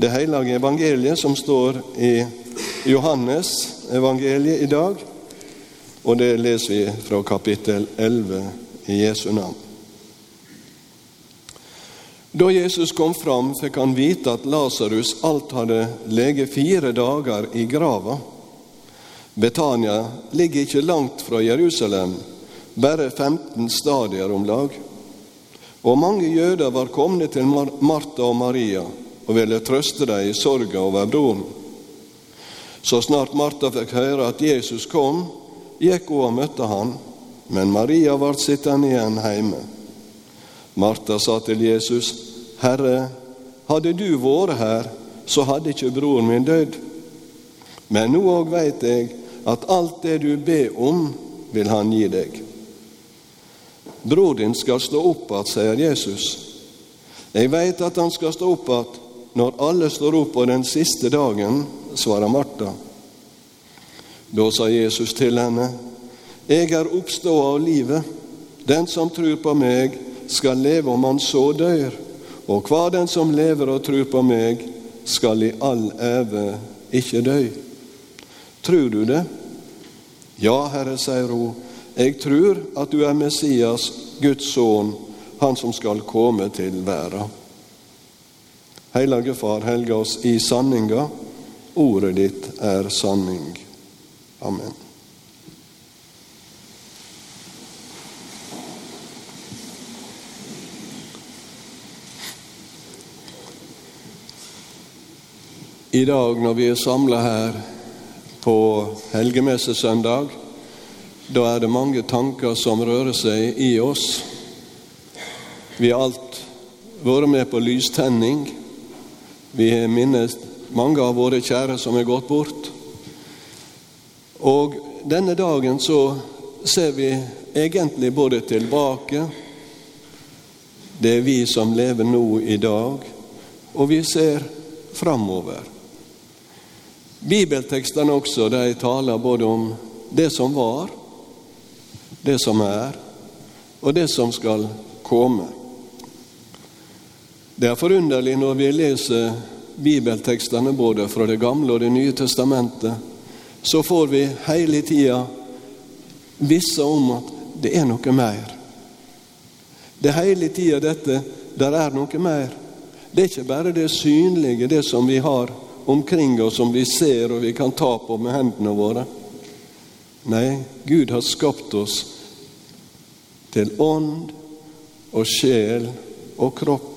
det hellige evangeliet som står i Johannes evangeliet i dag, og det leser vi fra kapittel 11 i Jesu navn. Da Jesus kom fram, fikk han vite at Lasarus alt hadde leget fire dager i grava. Betania ligger ikke langt fra Jerusalem, bare 15 stadier om lag. Og mange jøder var kommet til Martha og Maria og ville trøste dem i sorga over broren. Så snart Martha fikk høre at Jesus kom, gikk hun og møtte han, men Maria ble sittende igjen hjemme. Martha sa til Jesus, Herre, hadde du vært her, så hadde ikke broren min dødd. Men nå òg veit jeg at alt det du ber om, vil han gi deg. Bror din skal stå opp att, sier Jesus. Jeg veit at han skal stå opp att når alle står opp på den siste dagen, svarer Martha. Da sa Jesus til henne, Jeg er oppståa av livet. Den som tror på meg, skal leve om han så dør. Og hver den som lever og tror på meg, skal i all æve ikke dø. Tror du det? Ja, Herre, sier hun, jeg tror at du er Messias, Guds sønn, han som skal komme til verden. Hellige Far, helge oss i sanninga. Ordet ditt er sanning. Amen. I dag når vi er samla her på helgemessesøndag, da er det mange tanker som rører seg i oss. Vi har alt vært med på lystenning. Vi har minnet mange av våre kjære som er gått bort. Og denne dagen så ser vi egentlig både tilbake Det er vi som lever nå i dag, og vi ser framover. Bibeltekstene også, de taler både om det som var, det som er, og det som skal komme. Det er forunderlig når vi leser bibeltekstene både fra Det gamle og Det nye testamentet, så får vi hele tida visse om at det er noe mer. Det er hele tida dette der er noe mer. Det er ikke bare det synlige, det som vi har omkring oss som vi ser og vi kan ta på med hendene våre. Nei, Gud har skapt oss til ånd og sjel og kropp.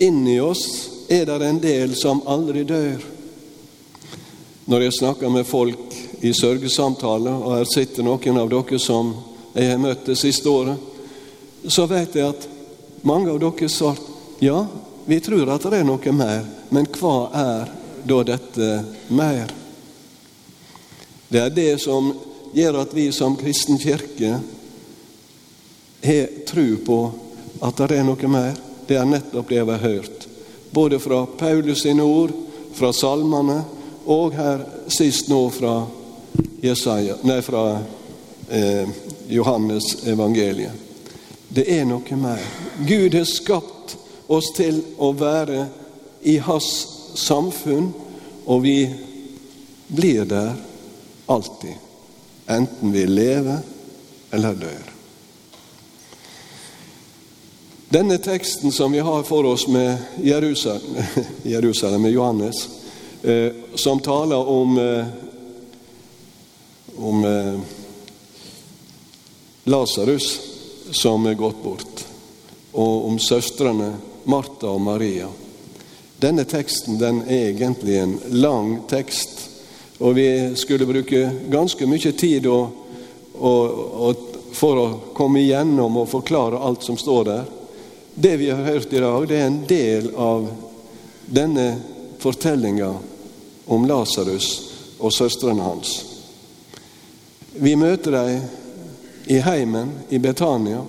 Inni oss er det en del som aldri dør. Når jeg snakker med folk i sørgesamtaler, og her sitter noen av dere som jeg har møtt det siste året, så vet jeg at mange av dere svarte ja, vi tror at det er noe mer, men hva er da dette mer? Det er det som gjør at vi som kristen kirke har tro på at det er noe mer. Det er nettopp det vi har hørt, både fra Paulus sine ord, fra salmene, og her sist nå fra, Jesaja, nei, fra eh, Johannes evangeliet. Det er noe mer. Gud har skapt oss til å være i hans samfunn, og vi blir der alltid, enten vi lever eller dør. Denne teksten som vi har for oss med Jerusalem, Jerusalem med Johannes, eh, som taler om, eh, om eh, Lasarus som er gått bort, og om søstrene Martha og Maria. Denne teksten den er egentlig en lang tekst, og vi skulle bruke ganske mye tid og, og, og for å komme igjennom og forklare alt som står der. Det vi har hørt i dag, det er en del av denne fortellinga om Lasarus og søstrene hans. Vi møter dem i heimen i Betania.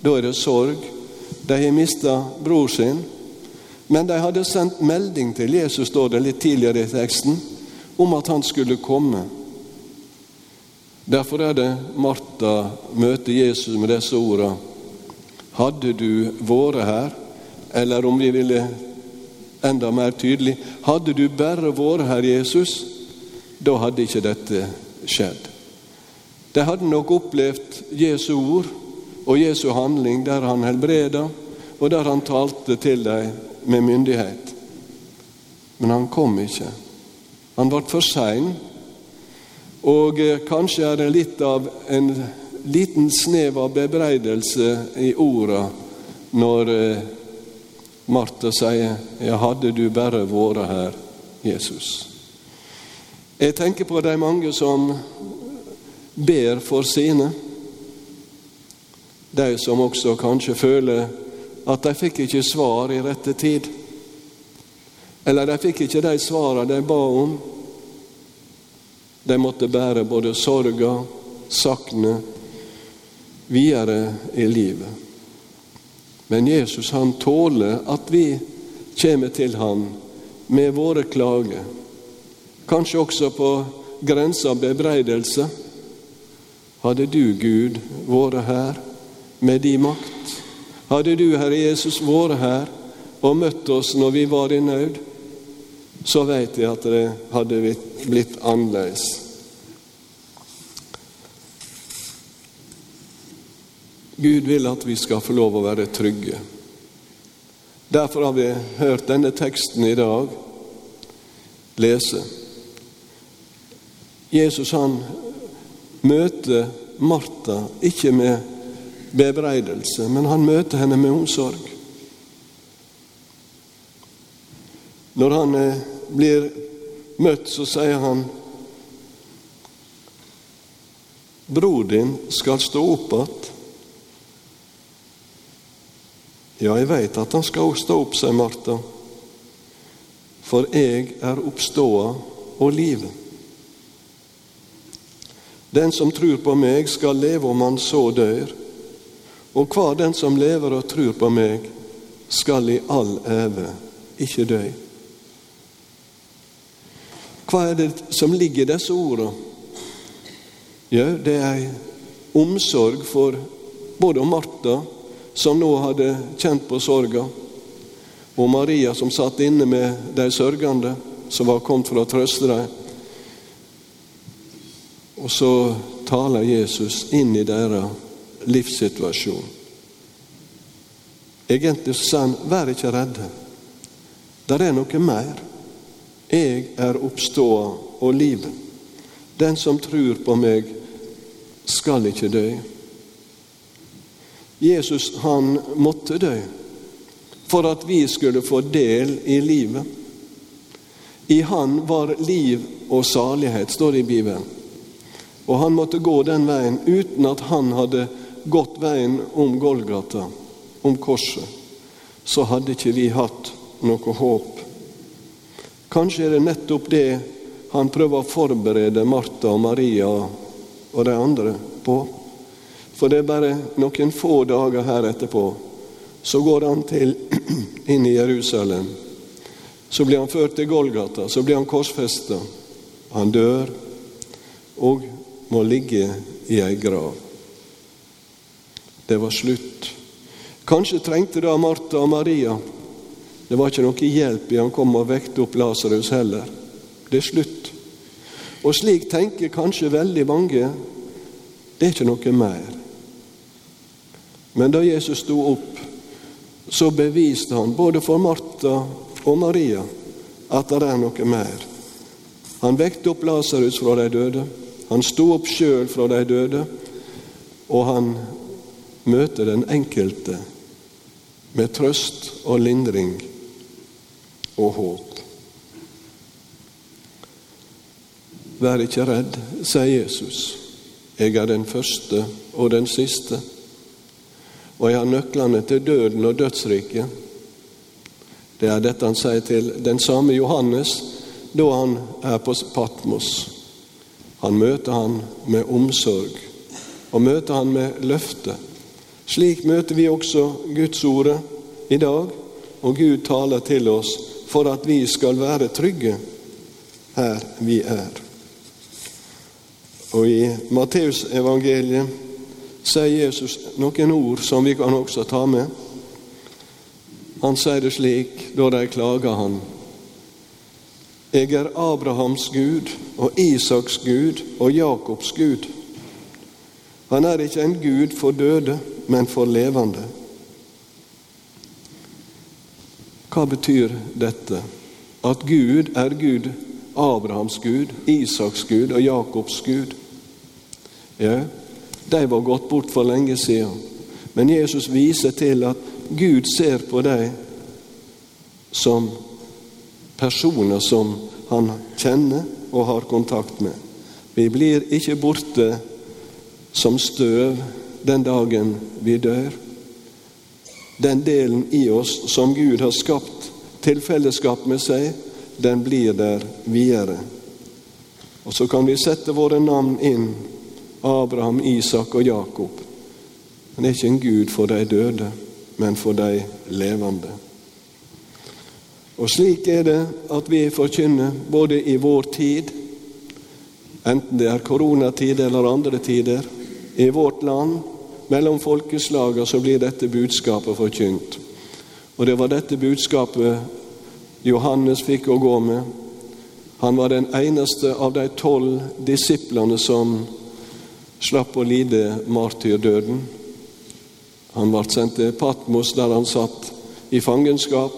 Da er det sorg. De har mista bror sin. Men de hadde sendt melding til Jesus, står det litt tidligere i teksten, om at han skulle komme. Derfor er det Martha møter Jesus med disse ordene. Hadde du vært her, eller om vi ville enda mer tydelig. Hadde du bare vært her, Jesus, da hadde ikke dette skjedd. De hadde nok opplevd Jesu ord og Jesu handling der han helbreda, og der han talte til dem med myndighet. Men han kom ikke. Han ble for sein. Og eh, kanskje er det litt av en liten snev av bebreidelse i orda når eh, Martha sier 'Ja, hadde du bare vært her, Jesus'. Jeg tenker på de mange som ber for sine. De som også kanskje føler at de fikk ikke svar i rette tid. Eller de fikk ikke de svarene de ba om. De måtte bære både sorga, saknet, videre i livet. Men Jesus han tåler at vi kommer til han med våre klager, kanskje også på grensa av bebreidelse. Hadde du, Gud, vært her med din makt? Hadde du, Herre Jesus, vært her og møtt oss når vi var i nød, så veit jeg at det hadde blitt annerledes. Gud vil at vi skal få lov å være trygge. Derfor har vi hørt denne teksten i dag lese. Jesus han møter Martha ikke med bebreidelse, men han møter henne med omsorg. Når han eh, blir møtt, så sier han Bror din skal stå opp att. Ja, jeg veit at han skal stå opp, sier Martha, for jeg er oppståa og livet. Den som tror på meg, skal leve om han så dør. Og hver den som lever og tror på meg, skal i all æve ikke dø. Hva er det som ligger i disse ordene? Jo, det er ei omsorg for både Martha som nå hadde kjent på sorga, og Maria som satt inne med de sørgende, som var kommet for å trøste dem. Og så taler Jesus inn i deres livssituasjon. Egentlig sa han, vær ikke redde. Der er noe mer. Jeg er oppståa og livet. Den som tror på meg, skal ikke dø. Jesus han måtte dø for at vi skulle få del i livet. I Han var liv og salighet, står det i Bibelen. Og han måtte gå den veien uten at han hadde gått veien om Golgata, om korset. Så hadde ikke vi hatt noe håp. Kanskje er det nettopp det han prøver å forberede Martha og Maria og de andre på. For det er bare noen få dager her etterpå. Så går han til, inn i Jerusalem. Så blir han ført til Golgata, så blir han korsfesta. Han dør og må ligge i ei grav. Det var slutt. Kanskje trengte da Martha og Maria Det var ikke noe hjelp i han kom og vekte opp Lasarus heller. Det er slutt. Og slik tenker kanskje veldig mange. Det er ikke noe mer. Men da Jesus sto opp, så beviste han både for Martha og Maria at det er noe mer. Han vekte opp Lasarus fra de døde. Han sto opp sjøl fra de døde, og han møter den enkelte med trøst og lindring og håp. Vær ikke redd, sier Jesus. Jeg er den første og den siste og jeg har nøklene til døden og dødsriket. Det er dette han sier til den samme Johannes da han er på Patmos. Han møter han med omsorg, og møter han med løfte. Slik møter vi også Guds ordet i dag, og Gud taler til oss for at vi skal være trygge her vi er. Og i Matteusevangeliet sier Jesus noen ord som vi kan også ta med. Han sier det slik da de klager han. Jeg er Abrahams Gud og Isaks Gud og Jakobs Gud. Han er ikke en Gud for døde, men for levende. Hva betyr dette? At Gud er Gud, Abrahams Gud, Isaks Gud og Jakobs Gud? Ja, de var gått bort for lenge siden. Men Jesus viser til at Gud ser på dem som personer som han kjenner og har kontakt med. Vi blir ikke borte som støv den dagen vi dør. Den delen i oss som Gud har skapt til fellesskap med seg, den blir der videre. Og så kan vi sette våre navn inn Abraham, Isak og Jakob. Han er ikke en gud for de døde, men for de levende. Og slik er det at vi forkynner både i vår tid, enten det er koronatid eller andre tider, i vårt land, mellom folkeslagene, så blir dette budskapet forkynt. Og det var dette budskapet Johannes fikk å gå med. Han var den eneste av de tolv disiplene som slapp å lide martyrdøden. Han ble sendt til Patmos, der han satt i fangenskap.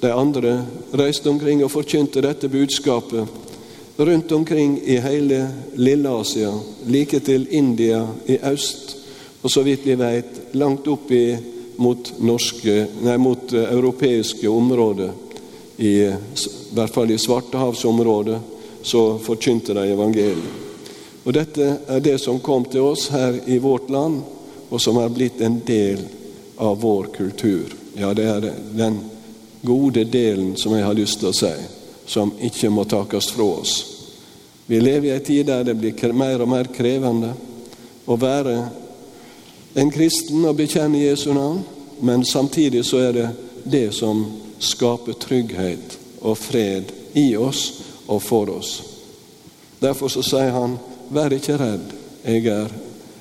De andre reiste omkring og forkynte dette budskapet rundt omkring i hele Lille-Asia, like til India i øst, og så vidt vi veit, langt opp mot, norske, nei, mot uh, europeiske områder. I, I hvert fall i Svartehavsområdet så forkynte de evangeliet. Og Dette er det som kom til oss her i vårt land, og som er blitt en del av vår kultur. Ja, det er den gode delen som jeg har lyst til å si, som ikke må takes fra oss. Vi lever i en tid der det blir mer og mer krevende å være en kristen og bekjenne Jesu navn, men samtidig så er det det som skaper trygghet og fred i oss og for oss. Derfor så sier han Vær ikke redd, jeg er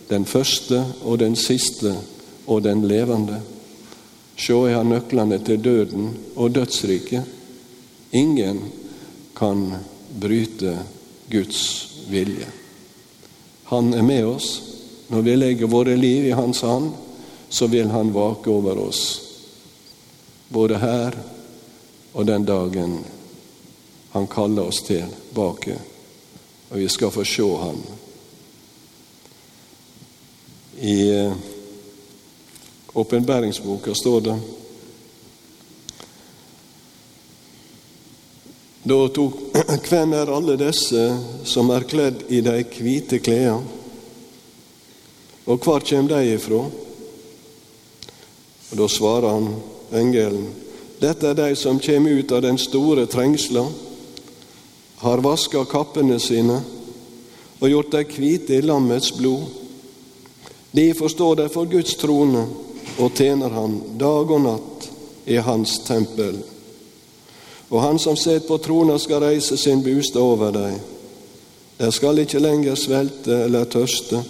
den første og den siste og den levende. Sjå, jeg har nøklene til døden og dødsriket. Ingen kan bryte Guds vilje. Han er med oss. Når vi legger våre liv i Hans hand, så vil Han vake over oss, både her og den dagen Han kaller oss tilbake og vi skal få se ham. I eh, åpenbæringsboka står det Da tok Hvem er alle disse som er kledd i de hvite klærne? Og hvor kjem de ifra? Og Da svarer han, engelen, dette er de som kjem ut av den store trengsla har vaska kappene sine og gjort dei hvite i lammets blod. De forstår deg for Guds trone og tjener Han dag og natt i Hans tempel. Og Han som sitter på trona, skal reise sin bostad over deg. De skal ikke lenger svelte eller tørste,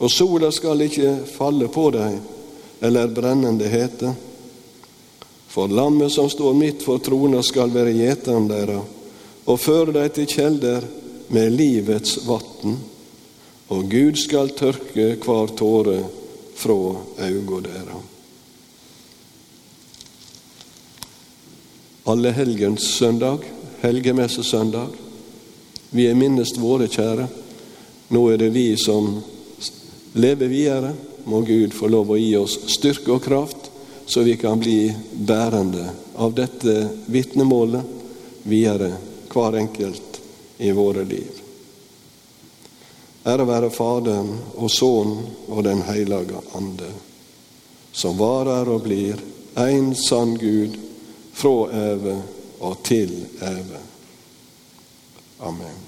og sola skal ikke falle på deg eller brennende hete. For lammet som står midt for trona, skal være gjeteren deres og føre deg til kjelder med livets vatn, og Gud skal tørke hver tåre fra auga deres. Alle helgens søndag, helgemessesøndag. Vi er minnest våre kjære. Nå er det vi som lever videre. Må Gud få lov å gi oss styrke og kraft, så vi kan bli bærende av dette vitnemålet videre hver enkelt i våre liv. Ære være Faderen og Sønnen og Den hellige ande, som varer og blir en sann Gud fra evig og til evig. Amen.